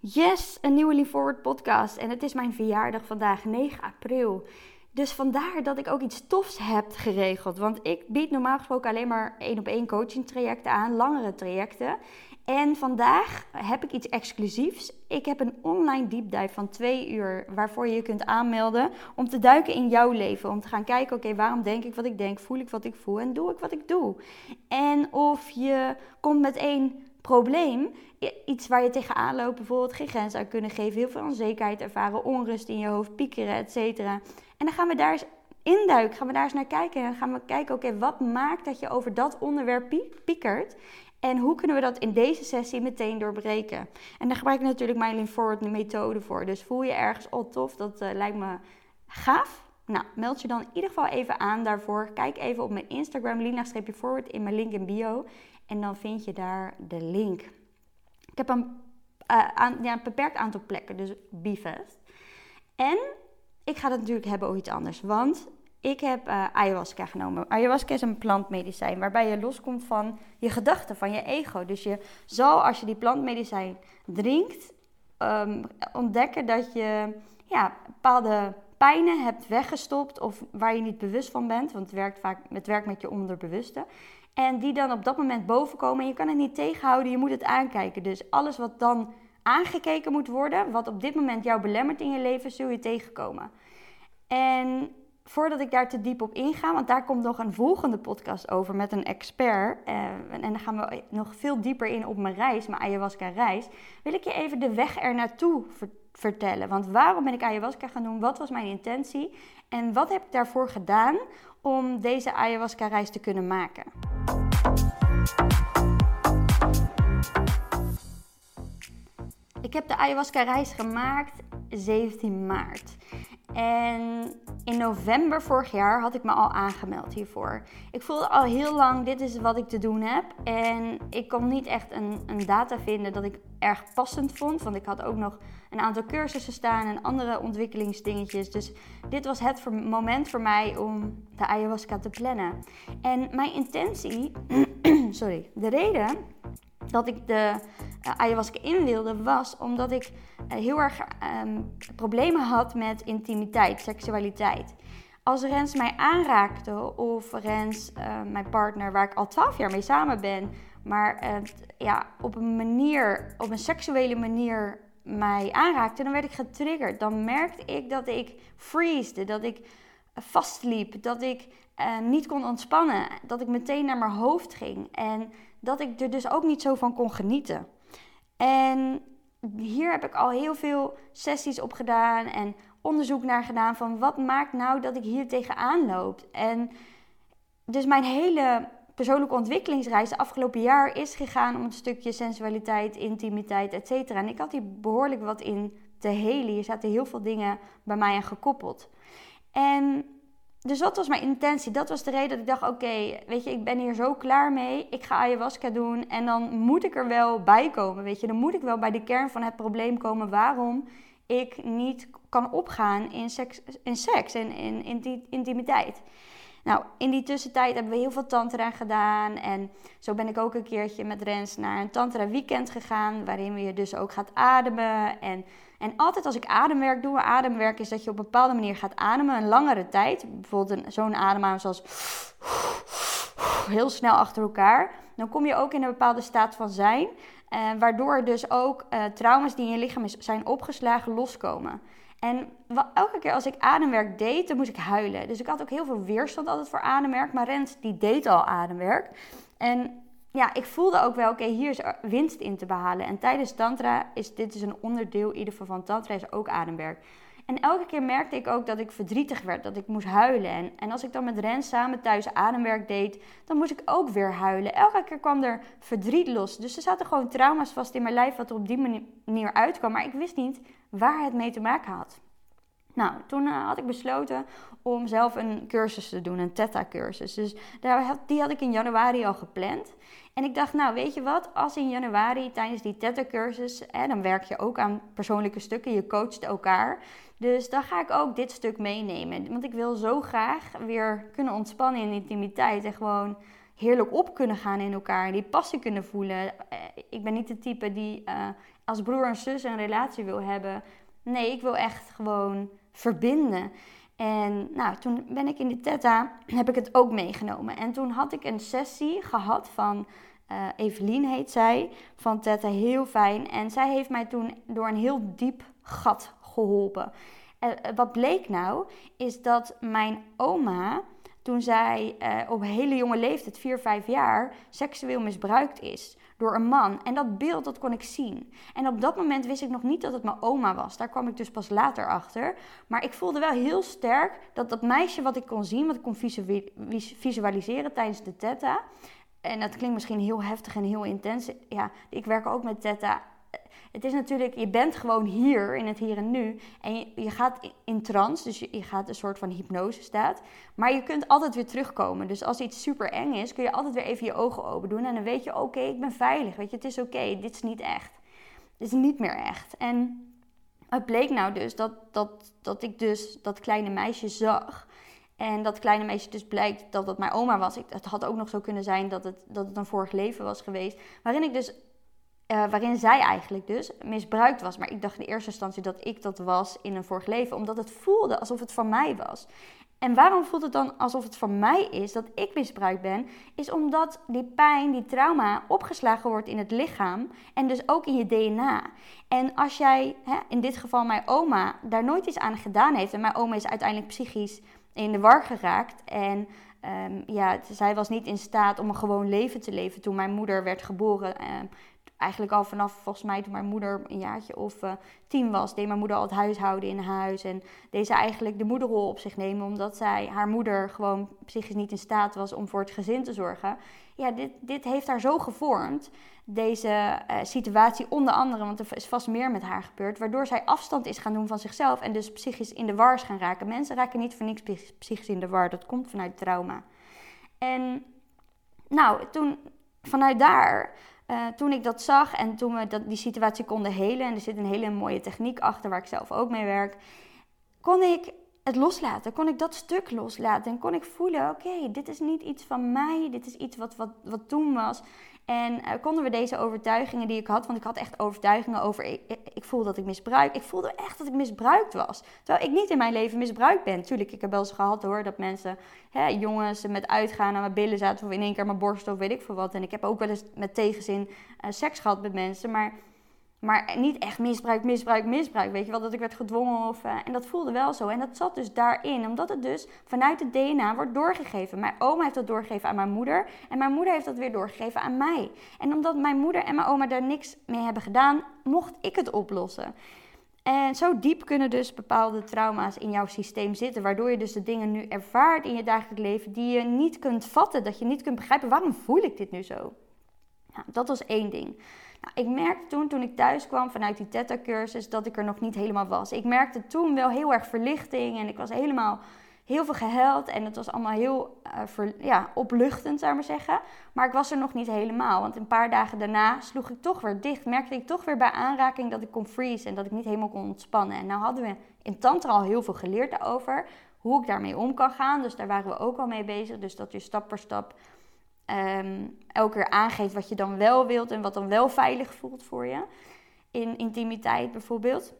Yes, een nieuwe Lean Forward podcast. En het is mijn verjaardag vandaag, 9 april. Dus vandaar dat ik ook iets tofs heb geregeld. Want ik bied normaal gesproken alleen maar één op één coaching trajecten aan, langere trajecten. En vandaag heb ik iets exclusiefs. Ik heb een online deep van twee uur waarvoor je je kunt aanmelden om te duiken in jouw leven. Om te gaan kijken, oké, waarom denk ik wat ik denk, voel ik wat ik voel en doe ik wat ik doe. En of je komt met één probleem, iets waar je tegenaan loopt, bijvoorbeeld geen grens uit kunnen geven, heel veel onzekerheid ervaren, onrust in je hoofd, piekeren, et cetera. En dan gaan we daar eens induiken, gaan we daar eens naar kijken en gaan we kijken, oké, wat maakt dat je over dat onderwerp piekert? En hoe kunnen we dat in deze sessie meteen doorbreken? En daar gebruik ik natuurlijk mijn Lean Forward methode voor. Dus voel je ergens, oh tof, dat uh, lijkt me gaaf. Nou, meld je dan in ieder geval even aan daarvoor. Kijk even op mijn Instagram, lina-forward, in mijn link in bio. En dan vind je daar de link. Ik heb een, uh, aan, ja, een beperkt aantal plekken, dus BeFest. En ik ga het natuurlijk hebben over iets anders. Want ik heb uh, ayahuasca genomen. Ayahuasca is een plantmedicijn waarbij je loskomt van je gedachten, van je ego. Dus je zal, als je die plantmedicijn drinkt, um, ontdekken dat je ja, bepaalde pijnen hebt weggestopt of waar je niet bewust van bent. Want het werkt vaak het werkt met je onderbewuste. En die dan op dat moment bovenkomen en je kan het niet tegenhouden, je moet het aankijken. Dus alles wat dan aangekeken moet worden, wat op dit moment jou belemmert in je leven, zul je tegenkomen. En voordat ik daar te diep op inga, want daar komt nog een volgende podcast over met een expert. Eh, en dan gaan we nog veel dieper in op mijn reis, mijn ayahuasca-reis. Wil ik je even de weg er naartoe vertellen. Want waarom ben ik ayahuasca gaan doen? Wat was mijn intentie? En wat heb ik daarvoor gedaan om deze ayahuasca-reis te kunnen maken? Ik heb de ayahuasca-reis gemaakt 17 maart. En in november vorig jaar had ik me al aangemeld hiervoor. Ik voelde al heel lang, dit is wat ik te doen heb. En ik kon niet echt een, een data vinden dat ik erg passend vond. Want ik had ook nog een aantal cursussen staan en andere ontwikkelingsdingetjes. Dus dit was het moment voor mij om de ayahuasca te plannen. En mijn intentie, sorry, de reden dat ik de uh, ayahuasca in wilde, was omdat ik uh, heel erg um, problemen had met intimiteit, seksualiteit. Als Rens mij aanraakte, of Rens, uh, mijn partner, waar ik al twaalf jaar mee samen ben, maar ja, op een manier, op een seksuele manier mij aanraakte, dan werd ik getriggerd. Dan merkte ik dat ik freezede, dat ik vastliep, dat ik niet kon ontspannen, dat ik meteen naar mijn hoofd ging. En dat ik er dus ook niet zo van kon genieten. En hier heb ik al heel veel sessies op gedaan en onderzoek naar gedaan van wat maakt nou dat ik hier tegenaan loop. En dus mijn hele persoonlijke ontwikkelingsreis de afgelopen jaar is gegaan om een stukje sensualiteit, intimiteit, et. En ik had hier behoorlijk wat in te helen. Hier zaten heel veel dingen bij mij aan gekoppeld. En dus dat was mijn intentie. Dat was de reden dat ik dacht: oké, weet je, ik ben hier zo klaar mee. Ik ga ayahuasca doen. En dan moet ik er wel bij komen. Weet je, dan moet ik wel bij de kern van het probleem komen. Waarom ik niet kan opgaan in seks, in seks en in, in intimiteit. Nou, in die tussentijd hebben we heel veel tantra gedaan. En zo ben ik ook een keertje met Rens naar een tantra weekend gegaan. Waarin we je dus ook gaat ademen. En, en altijd als ik ademwerk doe, ademwerk is dat je op een bepaalde manier gaat ademen. Een langere tijd. Bijvoorbeeld zo'n ademhaling zoals heel snel achter elkaar. Dan kom je ook in een bepaalde staat van zijn. Eh, waardoor dus ook uh, trauma's die in je lichaam zijn opgeslagen loskomen. En elke keer als ik ademwerk deed, dan moest ik huilen. Dus ik had ook heel veel weerstand altijd voor ademwerk. Maar Rens, die deed al ademwerk. En ja, ik voelde ook wel, oké, hier is winst in te behalen. En tijdens tantra is dit dus een onderdeel, in ieder geval van tantra, is ook ademwerk. En elke keer merkte ik ook dat ik verdrietig werd, dat ik moest huilen. En, en als ik dan met Rens samen thuis ademwerk deed, dan moest ik ook weer huilen. Elke keer kwam er verdriet los. Dus er zaten gewoon trauma's vast in mijn lijf wat er op die manier uitkwam. Maar ik wist niet waar het mee te maken had. Nou, toen uh, had ik besloten om zelf een cursus te doen, een Theta-cursus. Dus daar die had ik in januari al gepland. En ik dacht, nou weet je wat, als in januari tijdens die Theta-cursus, dan werk je ook aan persoonlijke stukken, je coacht elkaar. Dus dan ga ik ook dit stuk meenemen. Want ik wil zo graag weer kunnen ontspannen in intimiteit en gewoon heerlijk op kunnen gaan in elkaar. Die passie kunnen voelen. Eh, ik ben niet de type die uh, als broer en zus een relatie wil hebben. Nee, ik wil echt gewoon verbinden. En nou, toen ben ik in de Theta, heb ik het ook meegenomen. En toen had ik een sessie gehad van uh, Evelien heet zij, van Theta, heel fijn. En zij heeft mij toen door een heel diep gat geholpen. En wat bleek nou, is dat mijn oma, toen zij uh, op hele jonge leeftijd, 4, 5 jaar, seksueel misbruikt is door een man. En dat beeld, dat kon ik zien. En op dat moment wist ik nog niet dat het mijn oma was. Daar kwam ik dus pas later achter. Maar ik voelde wel heel sterk dat dat meisje wat ik kon zien, wat ik kon visualiseren tijdens de theta. En dat klinkt misschien heel heftig en heel intens. Ja, ik werk ook met theta het is natuurlijk, je bent gewoon hier in het hier en nu. En je, je gaat in trance, dus je, je, gaat een soort van hypnose staat. Maar je kunt altijd weer terugkomen. Dus als iets super eng is, kun je altijd weer even je ogen open doen. En dan weet je, oké, ik ben veilig. Weet je, het is oké, dit is niet echt. Dit is niet meer echt. En het bleek nou dus dat, dat, dat ik dus dat kleine meisje zag. En dat kleine meisje dus blijkt dat het mijn oma was. Ik, het had ook nog zo kunnen zijn dat het, dat het een vorig leven was geweest. Waarin ik dus uh, waarin zij eigenlijk dus misbruikt was. Maar ik dacht in eerste instantie dat ik dat was in een vorig leven, omdat het voelde alsof het van mij was. En waarom voelt het dan alsof het van mij is dat ik misbruikt ben? Is omdat die pijn, die trauma opgeslagen wordt in het lichaam en dus ook in je DNA. En als jij, hè, in dit geval mijn oma, daar nooit iets aan gedaan heeft, en mijn oma is uiteindelijk psychisch in de war geraakt en um, ja, zij was niet in staat om een gewoon leven te leven toen mijn moeder werd geboren. Um, eigenlijk al vanaf volgens mij toen mijn moeder een jaartje of uh, tien was, deed mijn moeder al het huishouden in huis. En deed ze eigenlijk de moederrol op zich nemen, omdat zij haar moeder gewoon psychisch niet in staat was om voor het gezin te zorgen. Ja, dit, dit heeft haar zo gevormd, deze uh, situatie onder andere, want er is vast meer met haar gebeurd, waardoor zij afstand is gaan doen van zichzelf en dus psychisch in de war is gaan raken. Mensen raken niet voor niks psychisch in de war, dat komt vanuit trauma. En nou, toen vanuit daar uh, toen ik dat zag en toen we dat, die situatie konden helen, en er zit een hele mooie techniek achter waar ik zelf ook mee werk, kon ik het loslaten. Kon ik dat stuk loslaten en kon ik voelen: oké, dit is niet iets van mij, dit is iets wat, wat, wat toen was. En uh, konden we deze overtuigingen die ik had, want ik had echt overtuigingen over, ik, voelde dat ik misbruik. Ik voelde echt dat ik misbruikt was. Terwijl ik niet in mijn leven misbruikt ben. Tuurlijk, ik heb wel eens gehad hoor, dat mensen, hè, jongens met uitgaan aan mijn billen zaten of in één keer mijn borst of weet ik veel wat. En ik heb ook wel eens met tegenzin uh, seks gehad met mensen, maar maar niet echt misbruik, misbruik, misbruik. Weet je wel, dat ik werd gedwongen. Of, uh, en dat voelde wel zo. En dat zat dus daarin. Omdat het dus vanuit het DNA wordt doorgegeven. Mijn oma heeft dat doorgegeven aan mijn moeder. En mijn moeder heeft dat weer doorgegeven aan mij. En omdat mijn moeder en mijn oma daar niks mee hebben gedaan, mocht ik het oplossen. En zo diep kunnen dus bepaalde trauma's in jouw systeem zitten. Waardoor je dus de dingen nu ervaart in je dagelijks leven die je niet kunt vatten. Dat je niet kunt begrijpen, waarom voel ik dit nu zo? Nou, dat was één ding. Nou, ik merkte toen, toen ik thuis kwam vanuit die Theta-cursus, dat ik er nog niet helemaal was. Ik merkte toen wel heel erg verlichting en ik was helemaal heel veel gehuild. En het was allemaal heel uh, ja, opluchtend, zou ik maar zeggen. Maar ik was er nog niet helemaal. Want een paar dagen daarna sloeg ik toch weer dicht. Merkte ik toch weer bij aanraking dat ik kon freeze en dat ik niet helemaal kon ontspannen. En nou hadden we in Tantra al heel veel geleerd daarover. Hoe ik daarmee om kan gaan. Dus daar waren we ook al mee bezig. Dus dat je stap per stap um, elke keer aangeeft wat je dan wel wilt en wat dan wel veilig voelt voor je. In intimiteit bijvoorbeeld.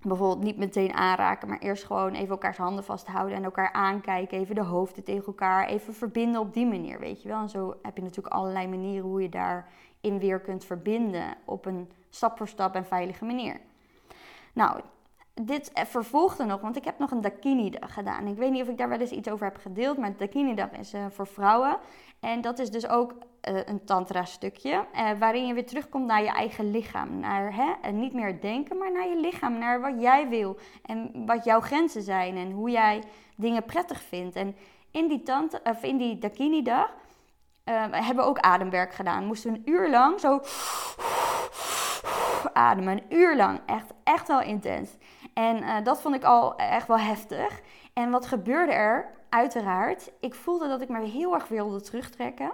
Bijvoorbeeld niet meteen aanraken, maar eerst gewoon even elkaars handen vasthouden en elkaar aankijken. Even de hoofden tegen elkaar, even verbinden op die manier, weet je wel. En zo heb je natuurlijk allerlei manieren hoe je daarin weer kunt verbinden op een stap voor stap en veilige manier. Nou, dit vervolgde nog, want ik heb nog een Dakini-dag gedaan. Ik weet niet of ik daar wel eens iets over heb gedeeld, maar Dakini-dag is uh, voor vrouwen. En dat is dus ook uh, een tantra-stukje, waarin je weer terugkomt naar je eigen lichaam. Naar hè, niet meer denken, maar naar je lichaam, naar wat jij wil. En wat jouw grenzen zijn en hoe jij dingen prettig vindt. En in die, tant of in die Dakini-dag hebben we ook ademwerk gedaan. Moesten we een uur lang zo ademen, een uur lang. Echt, echt wel intens. En uh, dat vond ik al echt wel heftig. En wat gebeurde er? Uiteraard, ik voelde dat ik me heel erg wilde terugtrekken.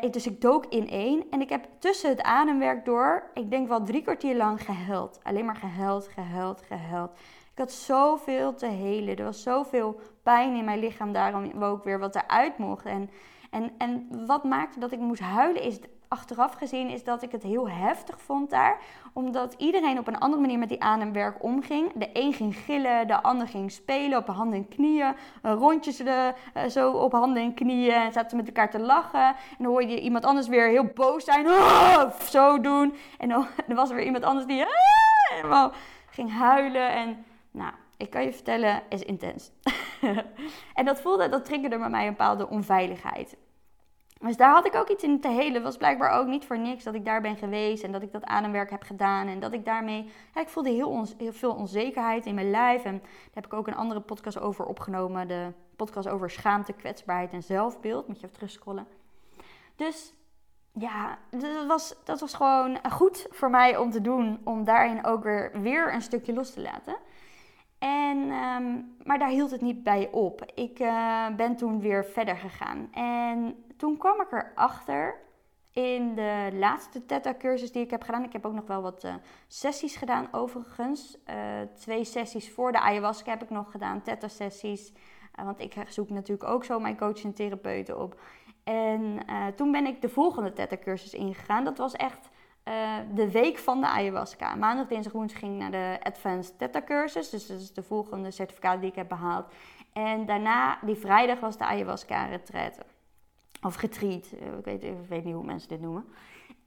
Ik, dus ik dook in één en ik heb tussen het ademwerk door, ik denk wel drie kwartier lang gehuild. Alleen maar gehuild, gehuild, gehuild. Ik had zoveel te helen. Er was zoveel pijn in mijn lichaam, daarom ook weer wat eruit mocht. En, en, en wat maakte dat ik moest huilen is achteraf gezien is dat ik het heel heftig vond daar. Omdat iedereen op een andere manier met die ademwerk omging. De een ging gillen, de ander ging spelen op handen en knieën. Rondjes uh, zo op handen en knieën. En zaten met elkaar te lachen. En dan hoorde je iemand anders weer heel boos zijn. Oh, zo doen. En dan, dan, was er weer iemand anders die ah, helemaal ging huilen. En nou, ik kan je vertellen, is intens. en dat voelde, dat triggerde bij mij een bepaalde onveiligheid. Dus daar had ik ook iets in te helen. Was blijkbaar ook niet voor niks dat ik daar ben geweest en dat ik dat ademwerk heb gedaan. En dat ik daarmee, ik voelde heel, veel onzekerheid in mijn lijf. En daar heb ik ook een andere podcast over opgenomen. De podcast over schaamte, kwetsbaarheid en zelfbeeld. Moet je even terugscrollen. Dus ja, dat was, dat was gewoon goed voor mij om te doen. Om daarin ook weer, weer een stukje los te laten. En, ehm, maar daar hield het niet bij op. Ik uh, ben toen weer verder gegaan. En toen kwam ik erachter in de laatste Theta-cursus die ik heb gedaan. Ik heb ook nog wel wat uh, sessies gedaan overigens. Uh, twee sessies voor de ayahuasca heb ik nog gedaan, Theta-sessies. want ik zoek natuurlijk ook zo mijn coach en therapeuten op. En toen ben ik de volgende Theta-cursus ingegaan. Dat was echt uh, de week van de ayahuasca. Maandag, dinsdag, woensdag ging ik naar de Advanced Theta cursus. Dus dat is de volgende certificaat die ik heb behaald. En daarna, die vrijdag, was de ayahuasca retreat. Of retreat. Eh, ik weet, niet hoe mensen dit noemen.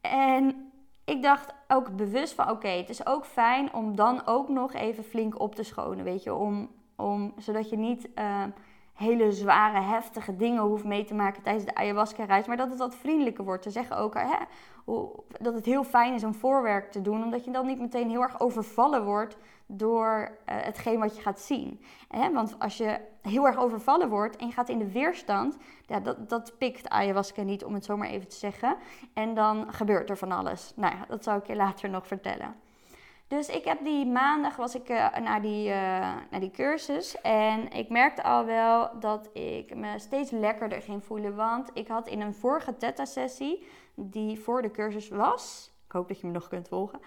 En ik dacht ook bewust van, oké, het is ook fijn om dan ook nog even flink op te schonen, weet je. Om, om, zodat je niet... Uh, hele zware, heftige dingen hoeft mee te maken tijdens de ayahuasca-reis. Maar dat het wat vriendelijker wordt. Ze zeggen ook hè, dat het heel fijn is om voorwerk te doen. Omdat je dan niet meteen heel erg overvallen wordt door uh, hetgeen wat je gaat zien. Hè? Want als je heel erg overvallen wordt en je gaat in de weerstand... Ja, dat, dat pikt ayahuasca niet, om het zo maar even te zeggen. En dan gebeurt er van alles. Nou ja, dat zal ik je later nog vertellen. Dus ik heb die maandag was ik uh, naar, die, uh, naar die cursus. En ik merkte al wel dat ik me steeds lekkerder ging voelen. Want ik had in een vorige theta-sessie, die voor de cursus was. Ik hoop dat je me nog kunt volgen.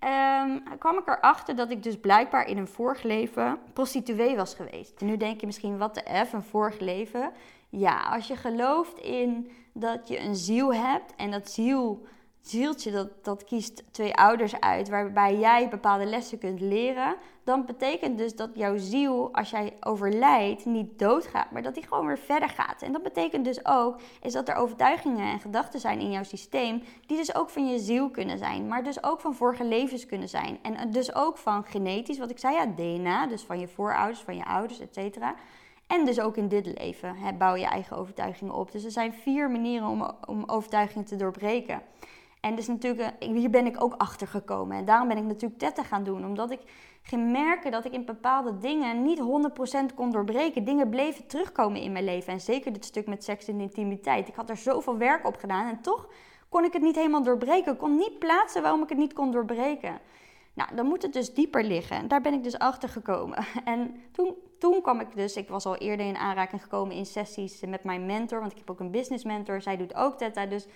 Um, kwam ik erachter dat ik dus blijkbaar in een vorig leven prostituee was geweest. Nu denk je misschien, wat de F, een vorig leven? Ja, als je gelooft in dat je een ziel hebt en dat ziel zieltje dat, dat kiest twee ouders uit waarbij jij bepaalde lessen kunt leren, dan betekent dus dat jouw ziel, als jij overlijdt, niet doodgaat, maar dat die gewoon weer verder gaat. En dat betekent dus ook is dat er overtuigingen en gedachten zijn in jouw systeem, die dus ook van je ziel kunnen zijn, maar dus ook van vorige levens kunnen zijn. En dus ook van genetisch, wat ik zei, ja, DNA, dus van je voorouders, van je ouders, et cetera. En dus ook in dit leven hè, bouw je eigen overtuigingen op. Dus er zijn vier manieren om, om overtuigingen te doorbreken. En dus natuurlijk, eh, hier ben ik ook achter gekomen. En daarom ben ik natuurlijk tetten gaan doen. Omdat ik ging merken dat ik in bepaalde dingen niet 100% kon doorbreken. Dingen bleven terugkomen in mijn leven. En zeker dit stuk met seks en intimiteit. Ik had er zoveel werk op gedaan. En toch kon ik het niet helemaal doorbreken. Ik kon niet plaatsen waarom ik het niet kon doorbreken. Nou, dan moet het dus dieper liggen. En daar ben ik dus achter gekomen. En toen, toen kwam ik dus, ik was al eerder in aanraking gekomen in sessies met mijn mentor. Want ik heb ook een business mentor. Zij doet ook Theta. Dus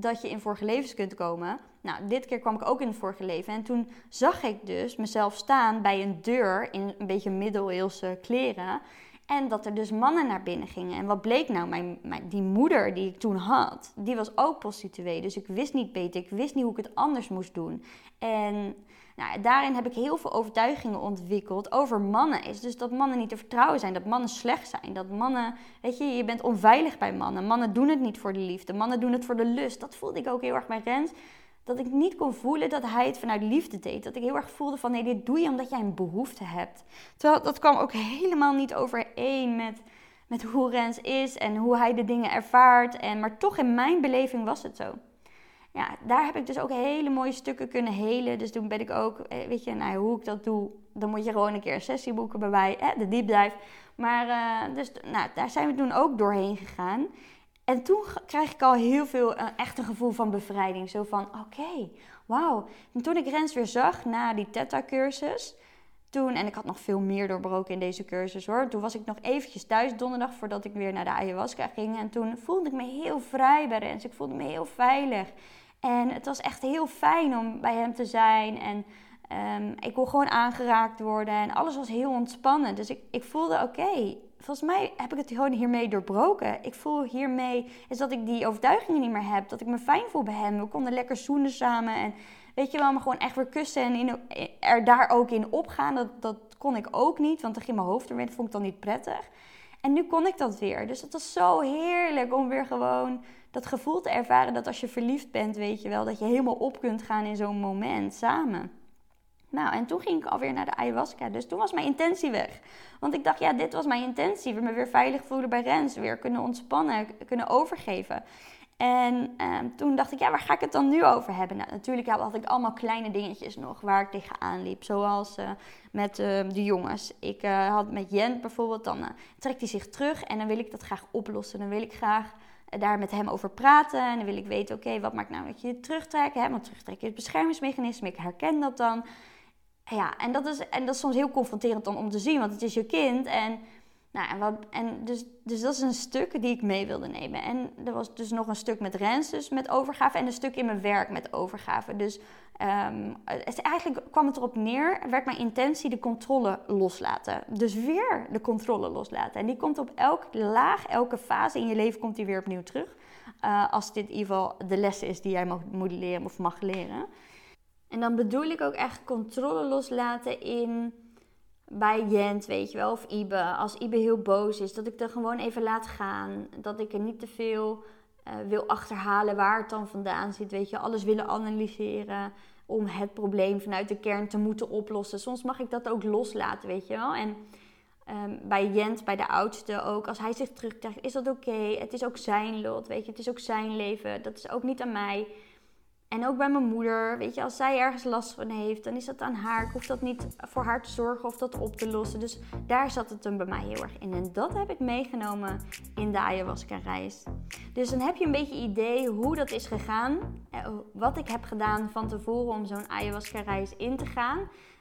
dat je in vorige levens kunt komen. Nou, dit keer kwam ik ook in het vorige leven. En toen zag ik dus mezelf staan bij een deur in een beetje middeleeuwse kleren. En dat er dus mannen naar binnen gingen. En wat bleek nou? Mijn, mijn, die moeder die ik toen had, die was ook prostituee. Dus ik wist niet beter. Ik wist niet hoe ik het anders moest doen. En nou, daarin heb ik heel veel overtuigingen ontwikkeld over mannen. Is dus dat mannen niet te vertrouwen zijn, dat mannen slecht zijn. Dat mannen, weet je, je bent onveilig bij mannen. Mannen doen het niet voor de liefde, mannen doen het voor de lust. Dat voelde ik ook heel erg bij Rens. Dat ik niet kon voelen dat hij het vanuit liefde deed. Dat ik heel erg voelde van nee, dit doe je omdat jij een behoefte hebt. Terwijl dat kwam ook helemaal niet overeen met, met hoe Rens is en hoe hij de dingen ervaart. En, maar toch in mijn beleving was het zo ja, daar heb ik dus ook hele mooie stukken kunnen helen. Dus toen ben ik ook, eh, weet je, nou, hoe ik dat doe, dan moet je gewoon een keer een sessie boeken bij mij, hè, de deep dive. Maar uh, dus, nou, daar zijn we toen ook doorheen gegaan. En toen krijg ik al heel veel uh, echt een gevoel van bevrijding. Zo van, oké, wauw. En toen ik Rens weer zag na die Theta-cursus, toen, en ik had nog veel meer doorbroken in deze cursus hoor. Toen was ik nog eventjes thuis donderdag voordat ik weer naar de ayahuasca ging. En toen voelde ik me heel vrij bij Rens. Ik voelde me heel veilig. En het was echt heel fijn om bij hem te zijn. En um, ik kon gewoon aangeraakt worden. En alles was heel ontspannen. Dus ik, ik voelde, oké, volgens mij heb ik het gewoon hiermee doorbroken. Ik voel hiermee is dat ik die overtuigingen niet meer heb. Dat ik me fijn voel bij hem. We konden lekker zoenen samen. En weet je wel, me gewoon echt weer kussen en er daar ook in opgaan. Dat, dat kon ik ook niet, want dan ging mijn hoofd ermee. Dat vond ik dan niet prettig. En nu kon ik dat weer. Dus het was zo heerlijk om weer gewoon dat gevoel te ervaren dat als je verliefd bent, weet je wel, dat je helemaal op kunt gaan in zo'n moment samen. Nou, en toen ging ik alweer naar de ayahuasca. Dus toen was mijn intentie weg. Want ik dacht, ja, dit was mijn intentie. Me weer veilig voelen bij Rens. Weer kunnen ontspannen, kunnen overgeven. En ehm, toen dacht ik, ja, waar ga ik het dan nu over hebben? Nou, natuurlijk had ik allemaal kleine dingetjes nog waar ik tegenaan liep. Zoals uh, met uh, de jongens. Ik uh, had met Jent bijvoorbeeld, dan eh, trekt hij zich terug en dan wil ik dat graag oplossen. Dan wil ik graag daar met hem over praten. En dan wil ik weten, oké, wat maakt nou dat je je terugtrekt? Hè? Want terugtrekken is beschermingsmechanisme. Ik herken dat dan. Ja, en dat, is, en dat is soms heel confronterend dan om te zien, want het is je kind. En, nou, en, wat, en dus, dus dat is een stuk die ik mee wilde nemen. En er was dus nog een stuk met Rens, dus met overgave. En een stuk in mijn werk met overgave. Dus um, het, eigenlijk kwam het erop neer, werd mijn intentie de controle loslaten. Dus weer de controle loslaten. En die komt op elke laag, elke fase in je leven komt die weer opnieuw terug. Uh, als dit in ieder geval de les is die jij mag, moet leren of mag leren. En dan bedoel ik ook echt controle loslaten in bij Jent, weet je wel, of Ibe. Als Ibe heel boos is, dat ik er gewoon even laat gaan. Dat ik er niet te veel uh, wil achterhalen waar het dan vandaan zit. Weet je, alles willen analyseren om het probleem vanuit de kern te moeten oplossen. Soms mag ik dat ook loslaten, weet je wel. En um, bij Jent, bij de oudste ook, als hij zich terugtrekt, is dat oké. Het is ook zijn lot, weet je. Het is ook zijn leven. Dat is ook niet aan mij. En ook bij mijn moeder, weet je, als zij ergens last van heeft, dan is dat aan haar. Ik hoef dat niet voor haar te zorgen of dat op te lossen. Dus daar zat het hem bij mij heel erg in. En dat heb ik meegenomen in de ayahuasca-reis. Dus dan heb je een beetje idee hoe dat is gegaan. Eh, wat ik heb gedaan van tevoren om zo'n ayahuasca-reis in te gaan.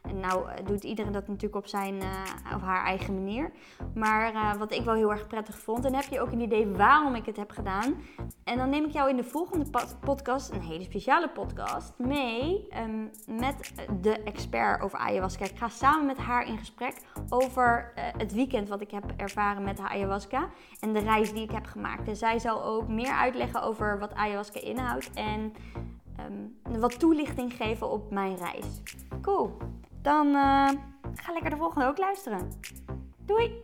En nou eh, doet iedereen dat natuurlijk op zijn uh, of haar eigen manier. Maar uh, wat ik wel heel erg prettig vond. En heb je ook een idee waarom ik het heb gedaan. En dan neem ik jou in de volgende podcast, een hele speciale podcast, mee um, met de expert over ayahuasca. Ik ga samen met haar in gesprek over het weekend wat ik heb ervaren met ayahuasca. En de reis die ik heb gemaakt. En zij zal ook meer uitleggen over wat ayahuasca inhoudt. En um, wat toelichting geven op mijn reis. Cool. Dan uh, ga lekker de volgende ook luisteren. Doei!